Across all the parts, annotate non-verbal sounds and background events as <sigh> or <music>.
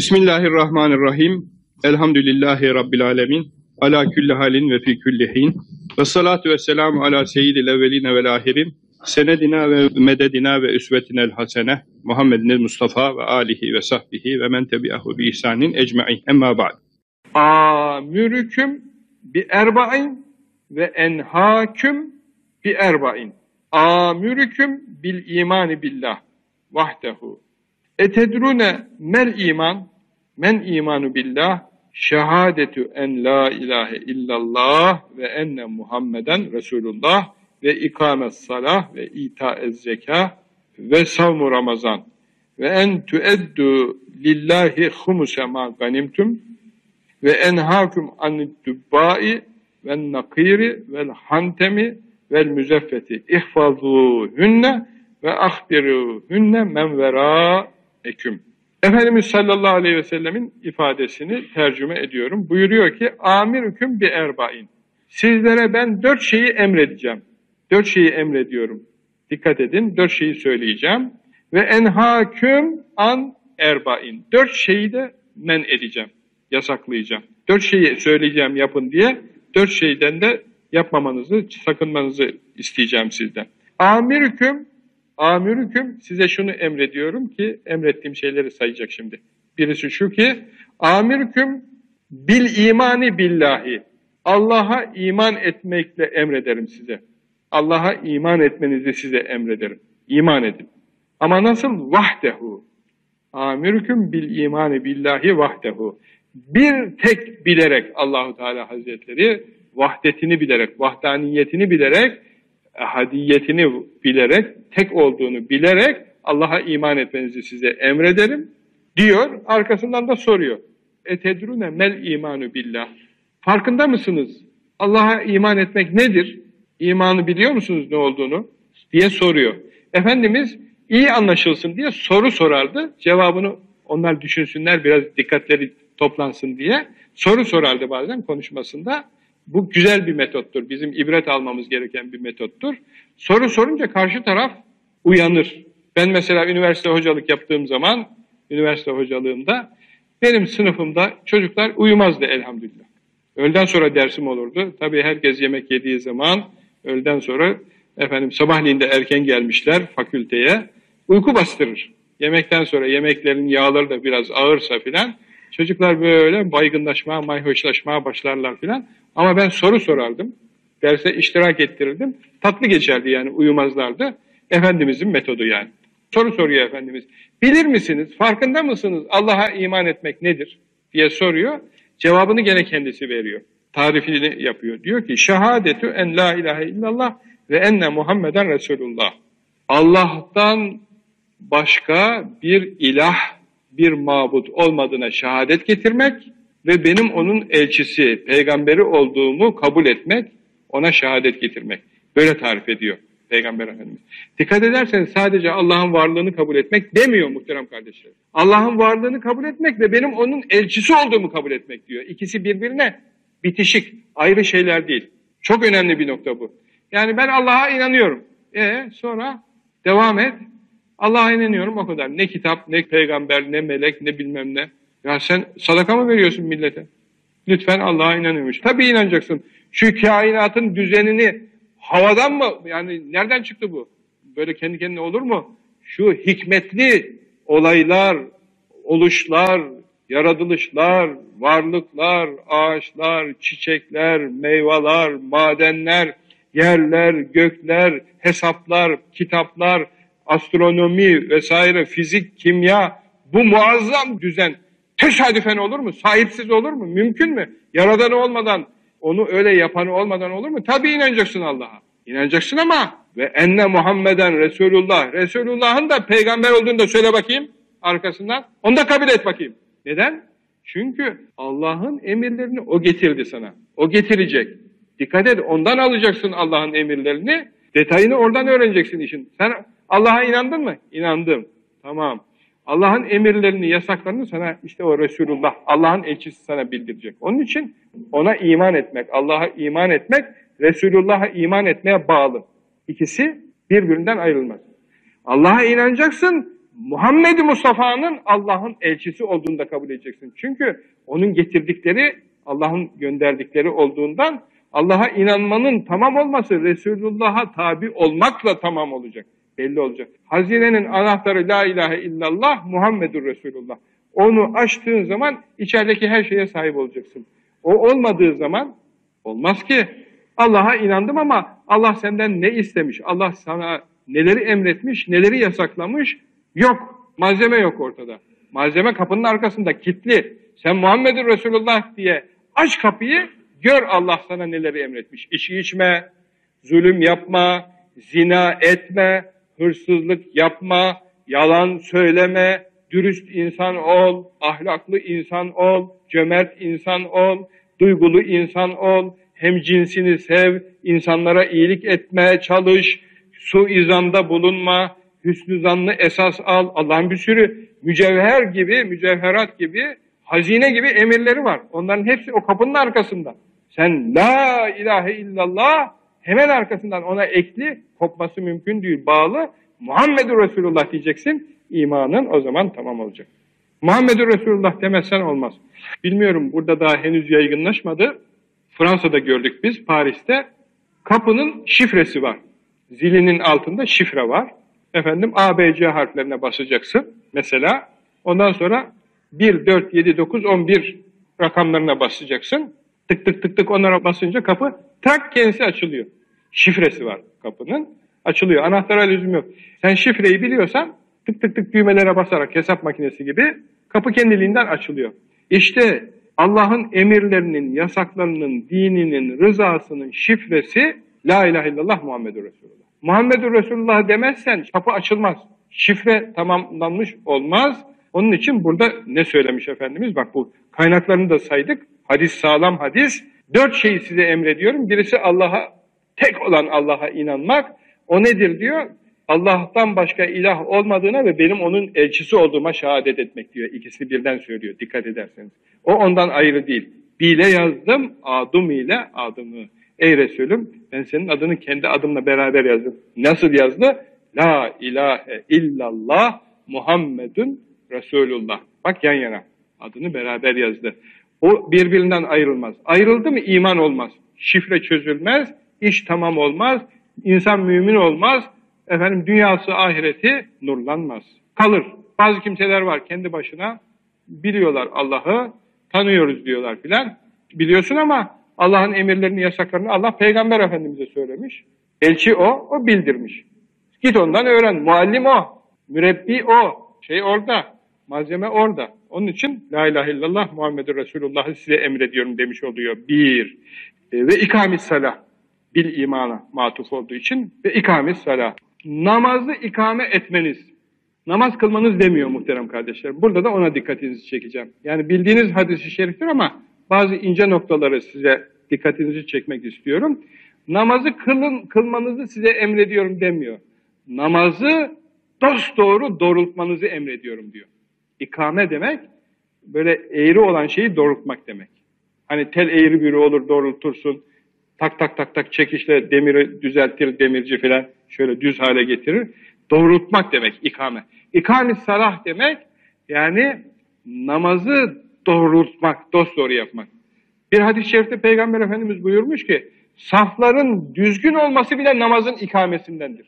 Bismillahirrahmanirrahim. Elhamdülillahi Rabbil alemin. Ala külli halin ve fi külli hin. Ve salatu ve selamu ala seyyidil evveline vel ahirin. Senedina ve mededina ve üsvetinel hasene. Muhammedin Mustafa ve alihi ve sahbihi ve men tebi'ahu bi ihsanin ecma'in. Emma ba'd. Amürüküm bi erba'in ve enhaküm bi erba'in. Amürüküm bil imani billah vahdehu. Etedrune mel iman, men imanu billah, şehadetü en la ilahe illallah ve enne Muhammeden Resulullah ve ikamet salah ve itaez zeka ve savmu ramazan. Ve en tueddu lillahi humuse ma ganimtum ve enhakum anid dubbai ve nakiri vel hantemi vel müzeffeti ihfazuhunne ve ahbiruhunne men vera eküm. Efendimiz sallallahu aleyhi ve sellemin ifadesini tercüme ediyorum. Buyuruyor ki amir hüküm bir erbain. Sizlere ben dört şeyi emredeceğim. Dört şeyi emrediyorum. Dikkat edin dört şeyi söyleyeceğim. Ve enhaküm an erbain. Dört şeyi de men edeceğim. Yasaklayacağım. Dört şeyi söyleyeceğim yapın diye dört şeyden de yapmamanızı, sakınmanızı isteyeceğim sizden. Amir hüküm Amürüküm size şunu emrediyorum ki emrettiğim şeyleri sayacak şimdi. Birisi şu ki amirüküm bil imani billahi. Allah'a iman etmekle emrederim size. Allah'a iman etmenizi size emrederim. İman edin. Ama nasıl? Vahdehu. Amirüküm bil imani billahi vahdehu. Bir tek bilerek Allahu Teala Hazretleri vahdetini bilerek, vahdaniyetini bilerek hadiyetini bilerek, tek olduğunu bilerek Allah'a iman etmenizi size emrederim diyor. Arkasından da soruyor. Etedrune mel imanu billah. Farkında mısınız? Allah'a iman etmek nedir? İmanı biliyor musunuz ne olduğunu? diye soruyor. Efendimiz iyi anlaşılsın diye soru sorardı. Cevabını onlar düşünsünler biraz dikkatleri toplansın diye soru sorardı bazen konuşmasında. Bu güzel bir metottur. Bizim ibret almamız gereken bir metottur. Soru sorunca karşı taraf uyanır. Ben mesela üniversite hocalık yaptığım zaman, üniversite hocalığımda benim sınıfımda çocuklar uyumazdı elhamdülillah. Öğleden sonra dersim olurdu. Tabii herkes yemek yediği zaman öğleden sonra efendim sabahleyin de erken gelmişler fakülteye. Uyku bastırır. Yemekten sonra yemeklerin yağları da biraz ağırsa filan çocuklar böyle baygınlaşmaya, mayhoşlaşmaya başlarlar filan. Ama ben soru sorardım. Derse iştirak ettirirdim. Tatlı geçerdi yani uyumazlardı. Efendimizin metodu yani. Soru soruyor Efendimiz. Bilir misiniz, farkında mısınız Allah'a iman etmek nedir? diye soruyor. Cevabını gene kendisi veriyor. Tarifini yapıyor. Diyor ki şehadetü en la ilahe illallah ve enne Muhammeden Resulullah. Allah'tan başka bir ilah, bir mabut olmadığına şehadet getirmek ve benim onun elçisi, peygamberi olduğumu kabul etmek, ona şehadet getirmek. Böyle tarif ediyor Peygamber Efendimiz. Dikkat ederseniz sadece Allah'ın varlığını kabul etmek demiyor muhterem kardeşlerim. Allah'ın varlığını kabul etmek ve benim onun elçisi olduğumu kabul etmek diyor. İkisi birbirine bitişik, ayrı şeyler değil. Çok önemli bir nokta bu. Yani ben Allah'a inanıyorum. E sonra devam et. Allah'a inanıyorum o kadar. Ne kitap, ne peygamber, ne melek, ne bilmem ne. Ya sen sadaka mı veriyorsun millete? Lütfen Allah'a inanıyormuş. Tabii inanacaksın. Şu kainatın düzenini havadan mı? Yani nereden çıktı bu? Böyle kendi kendine olur mu? Şu hikmetli olaylar, oluşlar, yaratılışlar, varlıklar, ağaçlar, çiçekler, meyveler, madenler, yerler, gökler, hesaplar, kitaplar, astronomi vesaire, fizik, kimya, bu muazzam düzen Tesadüfen olur mu? Sahipsiz olur mu? Mümkün mü? Yaradanı olmadan, onu öyle yapanı olmadan olur mu? Tabii inanacaksın Allah'a. İnanacaksın ama ve enne Muhammeden Resulullah. Resulullah'ın da peygamber olduğunu da söyle bakayım arkasından. Onu da kabul et bakayım. Neden? Çünkü Allah'ın emirlerini o getirdi sana. O getirecek. Dikkat et ondan alacaksın Allah'ın emirlerini. Detayını oradan öğreneceksin işin. Sen Allah'a inandın mı? İnandım. Tamam. Allah'ın emirlerini, yasaklarını sana işte o Resulullah, Allah'ın elçisi sana bildirecek. Onun için ona iman etmek, Allah'a iman etmek, Resulullah'a iman etmeye bağlı. İkisi birbirinden ayrılmaz. Allah'a inanacaksın, Muhammed Mustafa'nın Allah'ın elçisi olduğunu da kabul edeceksin. Çünkü onun getirdikleri Allah'ın gönderdikleri olduğundan Allah'a inanmanın tamam olması Resulullah'a tabi olmakla tamam olacak. Belli olacak. Hazinenin anahtarı la ilahe illallah Muhammedur Resulullah. Onu açtığın zaman içerideki her şeye sahip olacaksın. O olmadığı zaman olmaz ki. Allah'a inandım ama Allah senden ne istemiş? Allah sana neleri emretmiş, neleri yasaklamış? Yok. Malzeme yok ortada. Malzeme kapının arkasında kilitli. Sen Muhammedur Resulullah diye aç kapıyı, gör Allah sana neleri emretmiş. İçki içme, zulüm yapma, zina etme, hırsızlık yapma, yalan söyleme, dürüst insan ol, ahlaklı insan ol, cömert insan ol, duygulu insan ol, hem cinsini sev, insanlara iyilik etmeye çalış, su izanda bulunma, hüsnü zannı esas al. Allah'ın bir sürü mücevher gibi, mücevherat gibi, hazine gibi emirleri var. Onların hepsi o kapının arkasında. Sen la ilahe illallah hemen arkasından ona ekli, kopması mümkün değil, bağlı. Muhammedur Resulullah diyeceksin, imanın o zaman tamam olacak. Muhammedur Resulullah demezsen olmaz. Bilmiyorum burada daha henüz yaygınlaşmadı. Fransa'da gördük biz, Paris'te. Kapının şifresi var. Zilinin altında şifre var. Efendim A, B, C harflerine basacaksın mesela. Ondan sonra 1, 4, 7, 9, 11 rakamlarına basacaksın. Tık tık tık tık onlara basınca kapı tak kendisi açılıyor. Şifresi var kapının. Açılıyor. Anahtara lüzum yok. Sen şifreyi biliyorsan tık tık tık düğmelere basarak hesap makinesi gibi kapı kendiliğinden açılıyor. İşte Allah'ın emirlerinin, yasaklarının, dininin, rızasının şifresi La ilahe illallah Muhammedur Resulullah. Muhammedur Resulullah demezsen kapı açılmaz. Şifre tamamlanmış olmaz. Onun için burada ne söylemiş Efendimiz? Bak bu kaynaklarını da saydık. Hadis sağlam hadis. Dört şeyi size emrediyorum. Birisi Allah'a, tek olan Allah'a inanmak. O nedir diyor? Allah'tan başka ilah olmadığına ve benim onun elçisi olduğuma şehadet etmek diyor. İkisini birden söylüyor dikkat ederseniz. O ondan ayrı değil. Bile yazdım, adım ile adımı. Ey Resulüm ben senin adını kendi adımla beraber yazdım. Nasıl yazdı? La ilahe illallah Muhammedun Resulullah. Bak yan yana. Adını beraber yazdı. O birbirinden ayrılmaz. Ayrıldı mı iman olmaz. Şifre çözülmez, iş tamam olmaz, insan mümin olmaz, efendim dünyası ahireti nurlanmaz. Kalır. Bazı kimseler var kendi başına biliyorlar Allah'ı, tanıyoruz diyorlar filan. Biliyorsun ama Allah'ın emirlerini, yasaklarını Allah Peygamber Efendimiz'e söylemiş. Elçi o, o bildirmiş. Git ondan öğren. Muallim o, mürebbi o, şey orada, malzeme orada. Onun için La ilahe illallah Muhammedur Resulullah'ı size emrediyorum demiş oluyor. Bir. E, ve ikamis salah. Bil imana matuf olduğu için ve ikamis salah. Namazı ikame etmeniz. Namaz kılmanız demiyor muhterem kardeşlerim. Burada da ona dikkatinizi çekeceğim. Yani bildiğiniz hadisi şeriftir ama bazı ince noktaları size dikkatinizi çekmek istiyorum. Namazı kılın, kılmanızı size emrediyorum demiyor. Namazı dost doğru doğrultmanızı emrediyorum diyor. İkame demek böyle eğri olan şeyi doğrultmak demek. Hani tel eğri biri olur doğrultursun. Tak tak tak tak çekişle demiri düzeltir demirci falan şöyle düz hale getirir. Doğrultmak demek ikame. İkame salah demek yani namazı doğrultmak, dost doğru yapmak. Bir hadis-i şerifte Peygamber Efendimiz buyurmuş ki safların düzgün olması bile namazın ikamesindendir.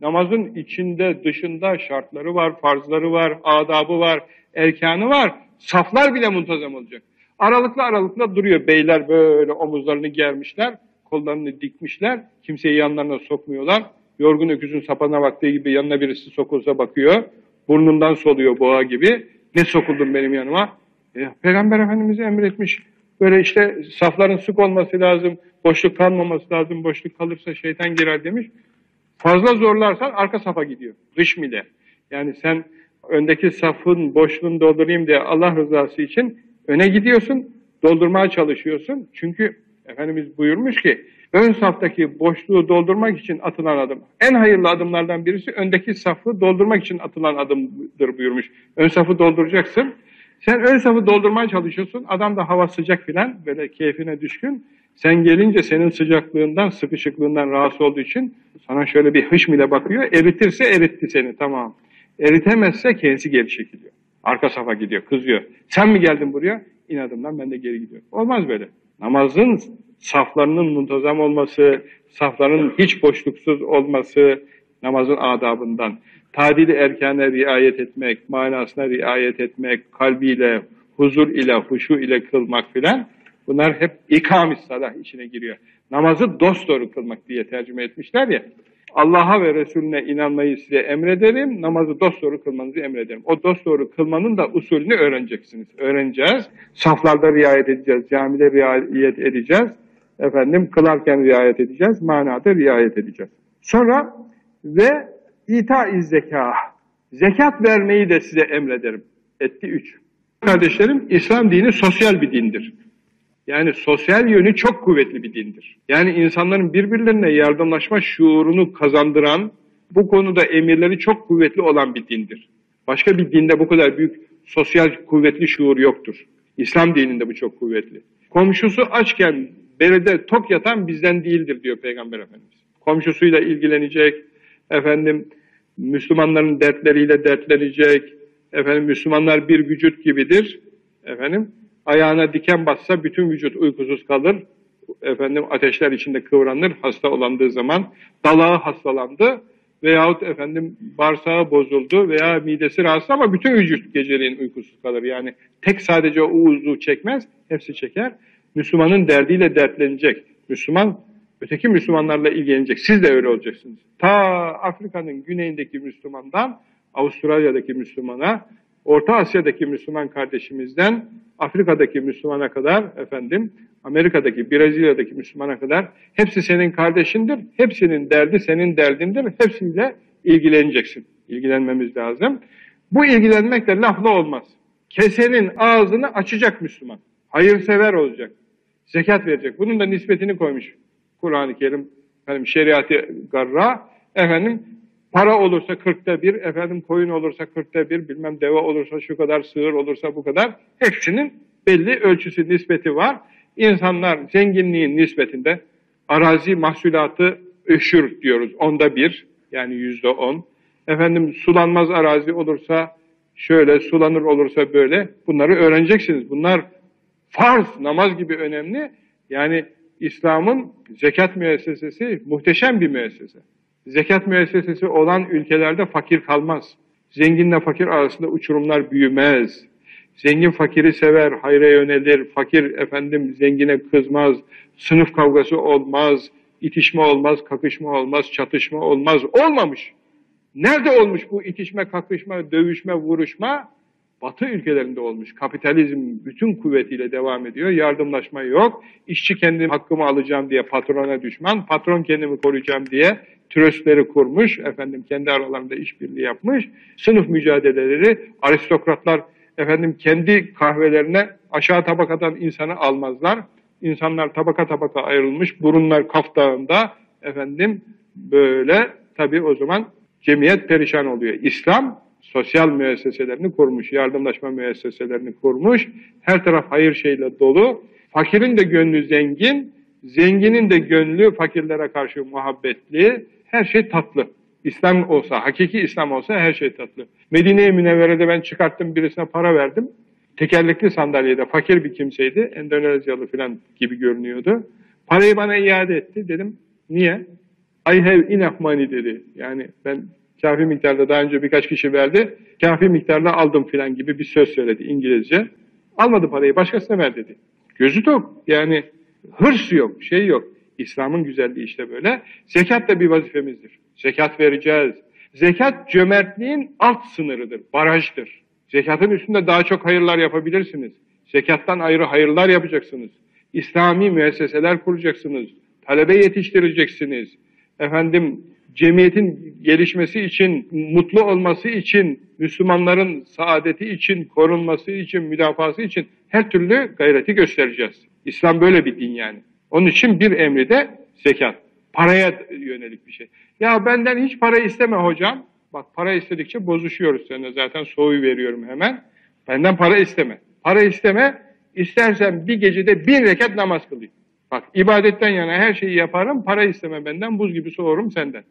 Namazın içinde, dışında şartları var, farzları var, adabı var, erkanı var. Saflar bile muntazam olacak. Aralıklı aralıklı duruyor. Beyler böyle omuzlarını germişler, kollarını dikmişler. Kimseyi yanlarına sokmuyorlar. Yorgun öküzün sapana baktığı gibi yanına birisi sokulsa bakıyor. Burnundan soluyor boğa gibi. Ne sokuldun benim yanıma? E, Peygamber Efendimiz emretmiş. Böyle işte safların sık olması lazım, boşluk kalmaması lazım, boşluk kalırsa şeytan girer demiş. Fazla zorlarsan arka safa gidiyor. Dış. Yani sen öndeki safın boşluğunu doldurayım diye Allah rızası için öne gidiyorsun, doldurmaya çalışıyorsun. Çünkü Efendimiz buyurmuş ki ön saftaki boşluğu doldurmak için atılan adım. En hayırlı adımlardan birisi öndeki safı doldurmak için atılan adımdır buyurmuş. Ön safı dolduracaksın. Sen ön safı doldurmaya çalışıyorsun. Adam da hava sıcak filan böyle keyfine düşkün. Sen gelince senin sıcaklığından, sıkışıklığından rahatsız olduğu için sana şöyle bir hışm ile bakıyor. Eritirse eritti seni tamam. Eritemezse kendisi geri çekiliyor. Arka safa gidiyor, kızıyor. Sen mi geldin buraya? İnadımdan ben de geri gidiyorum. Olmaz böyle. Namazın saflarının muntazam olması, safların hiç boşluksuz olması namazın adabından. Tadili erkane riayet etmek, manasına riayet etmek, kalbiyle, huzur ile, huşu ile kılmak filan bunlar hep ikamis salah içine giriyor. Namazı dosdoğru kılmak diye tercüme etmişler ya. Allah'a ve Resulüne inanmayı size emrederim, namazı dosdoğru kılmanızı emrederim. O dosdoğru kılmanın da usulünü öğreneceksiniz. Öğreneceğiz. Saflarda riayet edeceğiz, camide riayet edeceğiz. Efendim kılarken riayet edeceğiz, manada riayet edeceğiz. Sonra ve ita-i zeka. Zekat vermeyi de size emrederim. Etti üç. Kardeşlerim, İslam dini sosyal bir dindir. Yani sosyal yönü çok kuvvetli bir dindir. Yani insanların birbirlerine yardımlaşma şuurunu kazandıran, bu konuda emirleri çok kuvvetli olan bir dindir. Başka bir dinde bu kadar büyük sosyal kuvvetli şuur yoktur. İslam dininde bu çok kuvvetli. Komşusu açken berede tok yatan bizden değildir diyor Peygamber Efendimiz. Komşusuyla ilgilenecek, efendim Müslümanların dertleriyle dertlenecek, efendim Müslümanlar bir vücut gibidir, efendim ayağına diken bassa bütün vücut uykusuz kalır, efendim ateşler içinde kıvranır hasta olandığı zaman, dalağı hastalandı veyahut efendim bağırsağı bozuldu veya midesi rahatsız ama bütün vücut geceliğin uykusuz kalır. Yani tek sadece o uzluğu çekmez, hepsi çeker. Müslümanın derdiyle dertlenecek. Müslüman öteki Müslümanlarla ilgilenecek. Siz de öyle olacaksınız. Ta Afrika'nın güneyindeki Müslümandan Avustralya'daki Müslümana, Orta Asya'daki Müslüman kardeşimizden Afrika'daki Müslümana kadar efendim Amerika'daki, Brezilya'daki Müslümana kadar hepsi senin kardeşindir. Hepsinin derdi senin derdindir. Hepsiyle ilgileneceksin. İlgilenmemiz lazım. Bu ilgilenmek de lafla olmaz. Kesenin ağzını açacak Müslüman. Hayırsever olacak. Zekat verecek. Bunun da nispetini koymuş Kur'an-ı Kerim. Efendim şeriatı garra. Efendim para olursa kırkta bir, efendim koyun olursa kırkta bir, bilmem deve olursa şu kadar, sığır olursa bu kadar. Hepsinin belli ölçüsü, nispeti var. İnsanlar zenginliğin nispetinde arazi mahsulatı öşür diyoruz. Onda bir, yani yüzde on. Efendim sulanmaz arazi olursa şöyle, sulanır olursa böyle. Bunları öğreneceksiniz. Bunlar farz, namaz gibi önemli. Yani İslam'ın zekat müessesesi muhteşem bir müessese. Zekat müessesesi olan ülkelerde fakir kalmaz. Zenginle fakir arasında uçurumlar büyümez. Zengin fakiri sever, hayra yönelir. Fakir efendim zengine kızmaz. Sınıf kavgası olmaz. itişme olmaz, kakışma olmaz, çatışma olmaz. Olmamış. Nerede olmuş bu itişme, kakışma, dövüşme, vuruşma? Batı ülkelerinde olmuş. Kapitalizm bütün kuvvetiyle devam ediyor. Yardımlaşma yok. İşçi kendi hakkımı alacağım diye patrona düşman, patron kendimi koruyacağım diye tröstleri kurmuş, efendim kendi aralarında işbirliği yapmış. Sınıf mücadeleleri, aristokratlar efendim kendi kahvelerine aşağı tabakadan insanı almazlar. İnsanlar tabaka tabaka ayrılmış, burunlar kaftağında efendim böyle tabii o zaman cemiyet perişan oluyor. İslam sosyal müesseselerini kurmuş, yardımlaşma müesseselerini kurmuş. Her taraf hayır şeyle dolu. Fakirin de gönlü zengin, zenginin de gönlü fakirlere karşı muhabbetli. Her şey tatlı. İslam olsa, hakiki İslam olsa her şey tatlı. Medine-i Münevvere'de ben çıkarttım birisine para verdim. Tekerlekli sandalyede fakir bir kimseydi. Endonezyalı falan gibi görünüyordu. Parayı bana iade etti. Dedim niye? I have enough money dedi. Yani ben kafi miktarda daha önce birkaç kişi verdi. Kafi miktarda aldım filan gibi bir söz söyledi İngilizce. Almadı parayı başkasına ver dedi. Gözü tok. Yani hırs yok, şey yok. İslam'ın güzelliği işte böyle. Zekat da bir vazifemizdir. Zekat vereceğiz. Zekat cömertliğin alt sınırıdır, barajdır. Zekatın üstünde daha çok hayırlar yapabilirsiniz. Zekattan ayrı hayırlar yapacaksınız. İslami müesseseler kuracaksınız. Talebe yetiştireceksiniz. Efendim cemiyetin gelişmesi için, mutlu olması için, Müslümanların saadeti için, korunması için, müdafası için her türlü gayreti göstereceğiz. İslam böyle bir din yani. Onun için bir emri de zekat. Paraya yönelik bir şey. Ya benden hiç para isteme hocam. Bak para istedikçe bozuşuyoruz seninle zaten soğuyu veriyorum hemen. Benden para isteme. Para isteme. İstersen bir gecede bin rekat namaz kılayım. Bak ibadetten yana her şeyi yaparım. Para isteme benden buz gibi soğurum senden.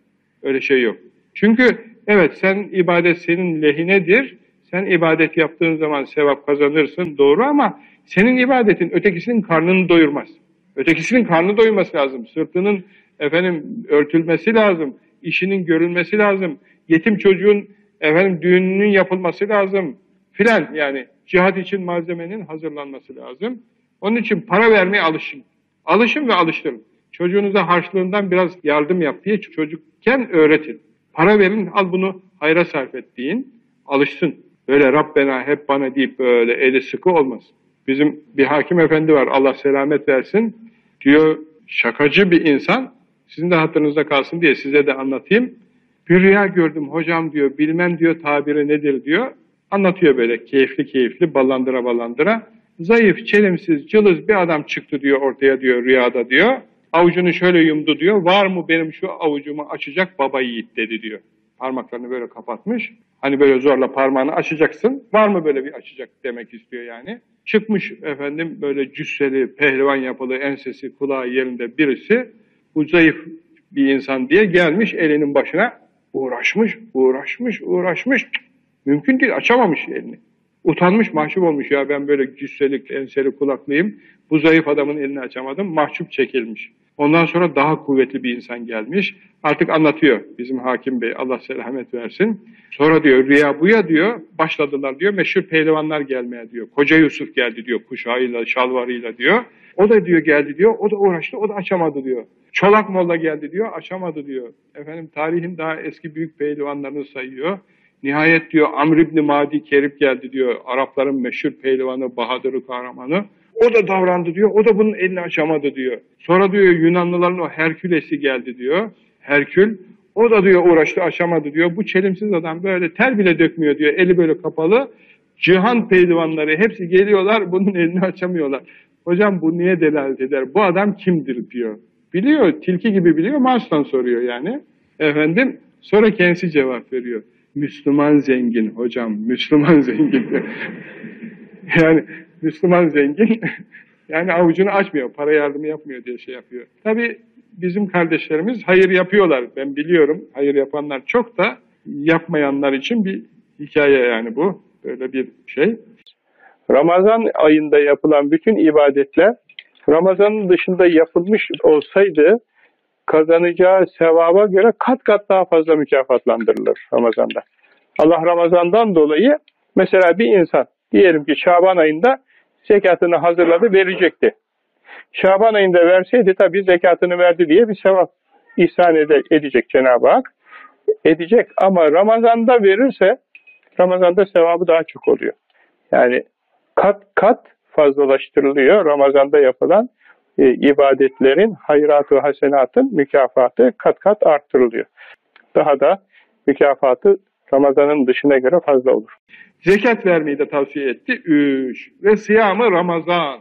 Öyle şey yok. Çünkü Evet sen ibadet senin lehinedir. Sen ibadet yaptığın zaman sevap kazanırsın doğru ama senin ibadetin ötekisinin karnını doyurmaz. Ötekisinin karnı doyması lazım. Sırtının efendim örtülmesi lazım. işinin görülmesi lazım. Yetim çocuğun efendim düğününün yapılması lazım. Filan yani cihat için malzemenin hazırlanması lazım. Onun için para vermeye alışın. Alışın ve alıştırın. Çocuğunuza harçlığından biraz yardım yap diye çocukken öğretin. Para verin al bunu hayra sarf et. Alışsın. Böyle Rabbena hep bana deyip böyle eli sıkı olmaz. Bizim bir hakim efendi var Allah selamet versin. Diyor şakacı bir insan sizin de hatırınızda kalsın diye size de anlatayım. Bir rüya gördüm hocam diyor bilmem diyor tabiri nedir diyor. Anlatıyor böyle keyifli keyifli ballandıra ballandıra. Zayıf, çelimsiz, cılız bir adam çıktı diyor ortaya diyor rüyada diyor. Avucunu şöyle yumdu diyor. Var mı benim şu avucumu açacak baba yiğit dedi diyor. Parmaklarını böyle kapatmış. Hani böyle zorla parmağını açacaksın. Var mı böyle bir açacak demek istiyor yani. Çıkmış efendim böyle cüsseli, pehlivan yapılı, ensesi, kulağı yerinde birisi. Bu zayıf bir insan diye gelmiş elinin başına uğraşmış, uğraşmış, uğraşmış. Mümkün değil açamamış elini. Utanmış, mahcup olmuş ya ben böyle cüsselik, enseli kulaklıyım. Bu zayıf adamın elini açamadım. Mahcup çekilmiş. Ondan sonra daha kuvvetli bir insan gelmiş. Artık anlatıyor bizim hakim bey Allah selamet versin. Sonra diyor rüya buya diyor başladılar diyor meşhur pehlivanlar gelmeye diyor. Koca Yusuf geldi diyor kuşağıyla şalvarıyla diyor. O da diyor geldi diyor o da uğraştı o da açamadı diyor. Çolak Molla geldi diyor açamadı diyor. Efendim tarihin daha eski büyük pehlivanlarını sayıyor. Nihayet diyor Amr İbni Madi Kerip geldi diyor. Arapların meşhur pehlivanı, bahadırı, kahramanı. O da davrandı diyor. O da bunun elini açamadı diyor. Sonra diyor Yunanlıların o Herkülesi geldi diyor. Herkül. O da diyor uğraştı açamadı diyor. Bu çelimsiz adam böyle ter bile dökmüyor diyor. Eli böyle kapalı. Cihan pehlivanları hepsi geliyorlar bunun elini açamıyorlar. Hocam bu niye delalet eder? Bu adam kimdir diyor. Biliyor, tilki gibi biliyor, Mars'tan soruyor yani. Efendim, sonra kendisi cevap veriyor. Müslüman zengin hocam, Müslüman <laughs> zengin. yani Müslüman zengin, <laughs> yani avucunu açmıyor, para yardımı yapmıyor diye şey yapıyor. Tabi bizim kardeşlerimiz hayır yapıyorlar, ben biliyorum. Hayır yapanlar çok da yapmayanlar için bir hikaye yani bu, böyle bir şey. Ramazan ayında yapılan bütün ibadetler Ramazanın dışında yapılmış olsaydı kazanacağı sevaba göre kat kat daha fazla mükafatlandırılır Ramazan'da. Allah Ramazan'dan dolayı mesela bir insan diyelim ki Şaban ayında zekatını hazırladı verecekti. Şaban ayında verseydi tabi zekatını verdi diye bir sevap ihsan edecek Cenab-ı Hak. Edecek ama Ramazan'da verirse Ramazan'da sevabı daha çok oluyor. Yani kat kat fazlalaştırılıyor Ramazan'da yapılan e, ibadetlerin, hayrat ve hasenatın mükafatı kat kat arttırılıyor. Daha da mükafatı Ramazan'ın dışına göre fazla olur. Zekat vermeyi de tavsiye etti. Üç. Ve sıyamı Ramazan.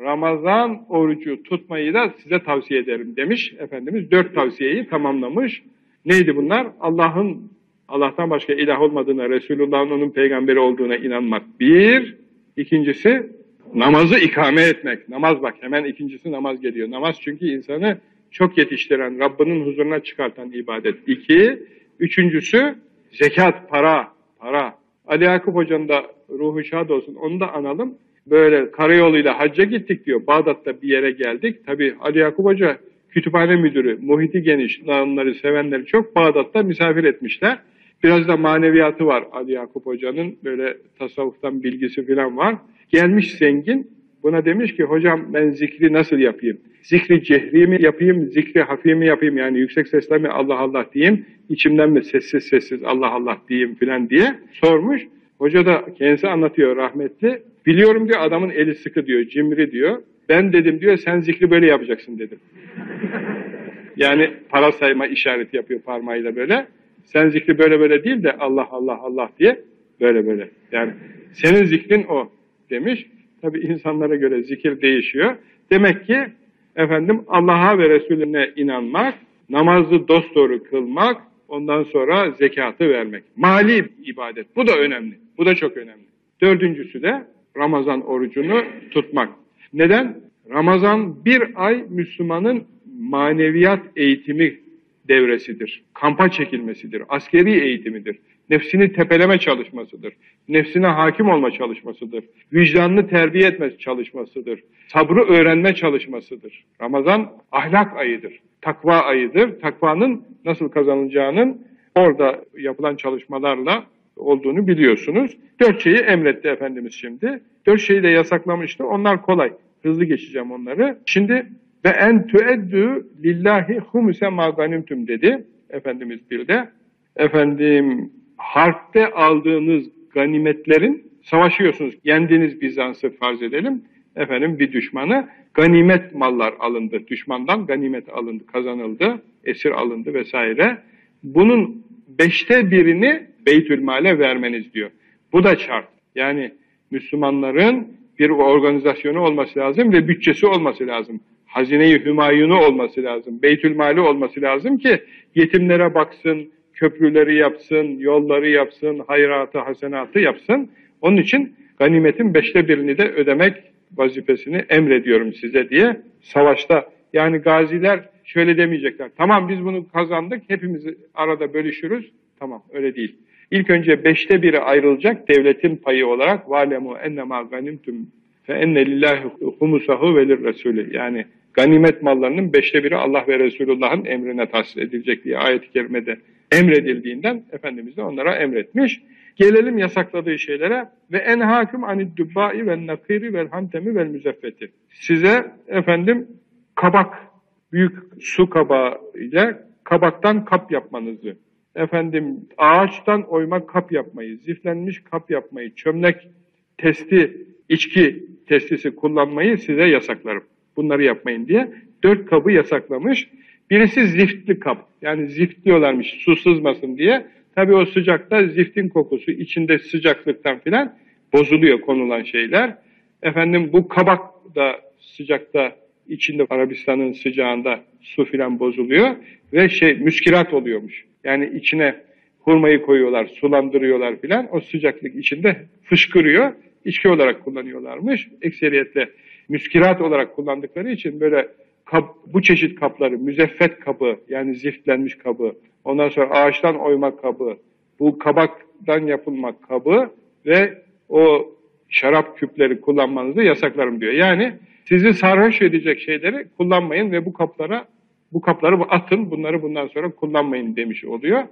Ramazan orucu tutmayı da size tavsiye ederim demiş Efendimiz. Dört tavsiyeyi tamamlamış. Neydi bunlar? Allah'ın Allah'tan başka ilah olmadığına, Resulullah'ın onun peygamberi olduğuna inanmak. Bir. İkincisi namazı ikame etmek. Namaz bak hemen ikincisi namaz geliyor. Namaz çünkü insanı çok yetiştiren, Rabbinin huzuruna çıkartan ibadet. İki. Üçüncüsü zekat, para. Para. Ali Yakup Hoca'nın da ruhu şad olsun onu da analım. Böyle karayoluyla hacca gittik diyor. Bağdat'ta bir yere geldik. Tabi Ali Yakup Hoca kütüphane müdürü, muhiti geniş, onları sevenleri çok Bağdat'ta misafir etmişler. Biraz da maneviyatı var Ali Yakup Hoca'nın. Böyle tasavvuftan bilgisi falan var. Gelmiş zengin. Buna demiş ki hocam ben zikri nasıl yapayım? Zikri cehri mi yapayım, zikri hafi mi yapayım? Yani yüksek sesle mi Allah Allah diyeyim, içimden mi sessiz sessiz Allah Allah diyeyim filan diye sormuş. Hoca da kendisi anlatıyor rahmetli. Biliyorum diyor adamın eli sıkı diyor, cimri diyor. Ben dedim diyor sen zikri böyle yapacaksın dedim. <laughs> yani para sayma işareti yapıyor parmağıyla böyle. Sen zikri böyle böyle değil de Allah Allah Allah diye böyle böyle. Yani senin zikrin o demiş. Tabi insanlara göre zikir değişiyor. Demek ki efendim Allah'a ve Resulüne inanmak, namazı dosdoğru kılmak, ondan sonra zekatı vermek. Mali ibadet. Bu da önemli. Bu da çok önemli. Dördüncüsü de Ramazan orucunu tutmak. Neden? Ramazan bir ay Müslümanın maneviyat eğitimi devresidir. Kampa çekilmesidir. Askeri eğitimidir. Nefsini tepeleme çalışmasıdır. Nefsine hakim olma çalışmasıdır. Vicdanını terbiye etme çalışmasıdır. Sabrı öğrenme çalışmasıdır. Ramazan ahlak ayıdır. Takva ayıdır. Takvanın nasıl kazanılacağının orada yapılan çalışmalarla olduğunu biliyorsunuz. Dört şeyi emretti Efendimiz şimdi. Dört şeyi de yasaklamıştı. Onlar kolay. Hızlı geçeceğim onları. Şimdi ve en tueddü lillahi humuse ma dedi Efendimiz bir de. Efendim harpte aldığınız ganimetlerin savaşıyorsunuz. Yendiğiniz Bizans'ı farz edelim. Efendim bir düşmanı ganimet mallar alındı. Düşmandan ganimet alındı, kazanıldı, esir alındı vesaire. Bunun beşte birini Beytülmal'e vermeniz diyor. Bu da şart. Yani Müslümanların bir organizasyonu olması lazım ve bütçesi olması lazım. Hazine-i Hümayunu olması lazım. Beytülmali olması lazım ki yetimlere baksın, köprüleri yapsın, yolları yapsın, hayratı, hasenatı yapsın. Onun için ganimetin beşte birini de ödemek vazifesini emrediyorum size diye savaşta. Yani gaziler şöyle demeyecekler. Tamam biz bunu kazandık, hepimiz arada bölüşürüz. Tamam öyle değil. İlk önce beşte biri ayrılacak devletin payı olarak ganimtum fe enne lillahi humusahu velir resulü. Yani ganimet mallarının beşte biri Allah ve Resulullah'ın emrine tahsis edilecek diye ayet-i kerimede emredildiğinden Efendimiz de onlara emretmiş. Gelelim yasakladığı şeylere ve en hakim anid dubbai ve nakiri vel hantemi vel müzeffeti. Size efendim kabak, büyük su kabağı ile kabaktan kap yapmanızı, efendim ağaçtan oyma kap yapmayı, ziflenmiş kap yapmayı, çömlek testi, içki testisi kullanmayı size yasaklarım. Bunları yapmayın diye dört kabı yasaklamış. Birisi ziftli kap. Yani zift diyorlarmış su sızmasın diye. Tabi o sıcakta ziftin kokusu içinde sıcaklıktan filan bozuluyor konulan şeyler. Efendim bu kabak da sıcakta içinde Arabistan'ın sıcağında su filan bozuluyor ve şey müskirat oluyormuş. Yani içine hurmayı koyuyorlar, sulandırıyorlar filan. O sıcaklık içinde fışkırıyor. İçki olarak kullanıyorlarmış. Ekseriyetle müskirat olarak kullandıkları için böyle kap, bu çeşit kapları, müzeffet kabı yani ziftlenmiş kabı, ondan sonra ağaçtan oyma kabı, bu kabaktan yapılmak kabı ve o şarap küpleri kullanmanızı yasaklarım diyor. Yani sizi sarhoş edecek şeyleri kullanmayın ve bu kaplara bu kapları atın, bunları bundan sonra kullanmayın demiş oluyor.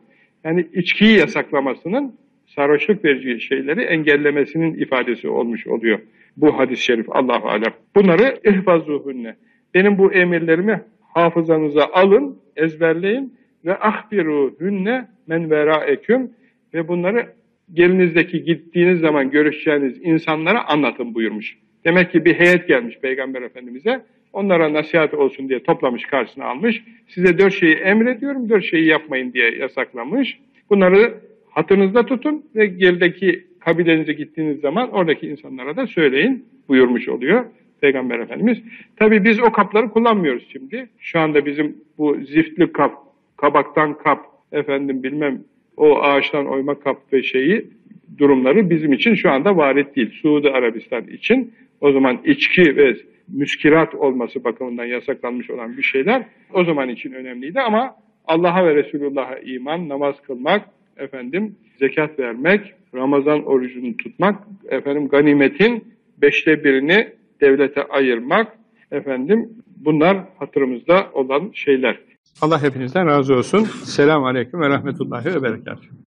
Yani içkiyi yasaklamasının sarhoşluk verici şeyleri engellemesinin ifadesi olmuş oluyor. Bu hadis-i şerif Allahu alem. Bunları ihfazuhunne. Benim bu emirlerimi hafızanıza alın, ezberleyin ve ahbiru hünne men veraeküm ve bunları gelinizdeki gittiğiniz zaman görüşeceğiniz insanlara anlatın buyurmuş. Demek ki bir heyet gelmiş Peygamber Efendimiz'e. Onlara nasihat olsun diye toplamış karşısına almış. Size dört şeyi emrediyorum, dört şeyi yapmayın diye yasaklamış. Bunları hatırınızda tutun ve gerideki kabilenize gittiğiniz zaman oradaki insanlara da söyleyin buyurmuş oluyor Peygamber Efendimiz. Tabi biz o kapları kullanmıyoruz şimdi. Şu anda bizim bu ziftli kap, kabaktan kap, efendim bilmem o ağaçtan oyma kap ve şeyi durumları bizim için şu anda varit değil. Suudi Arabistan için o zaman içki ve müskirat olması bakımından yasaklanmış olan bir şeyler o zaman için önemliydi ama Allah'a ve Resulullah'a iman, namaz kılmak, efendim zekat vermek, Ramazan orucunu tutmak, efendim ganimetin beşte birini devlete ayırmak, efendim bunlar hatırımızda olan şeyler. Allah hepinizden razı olsun. Selamun Aleyküm ve Rahmetullahi ve Berekatuhu.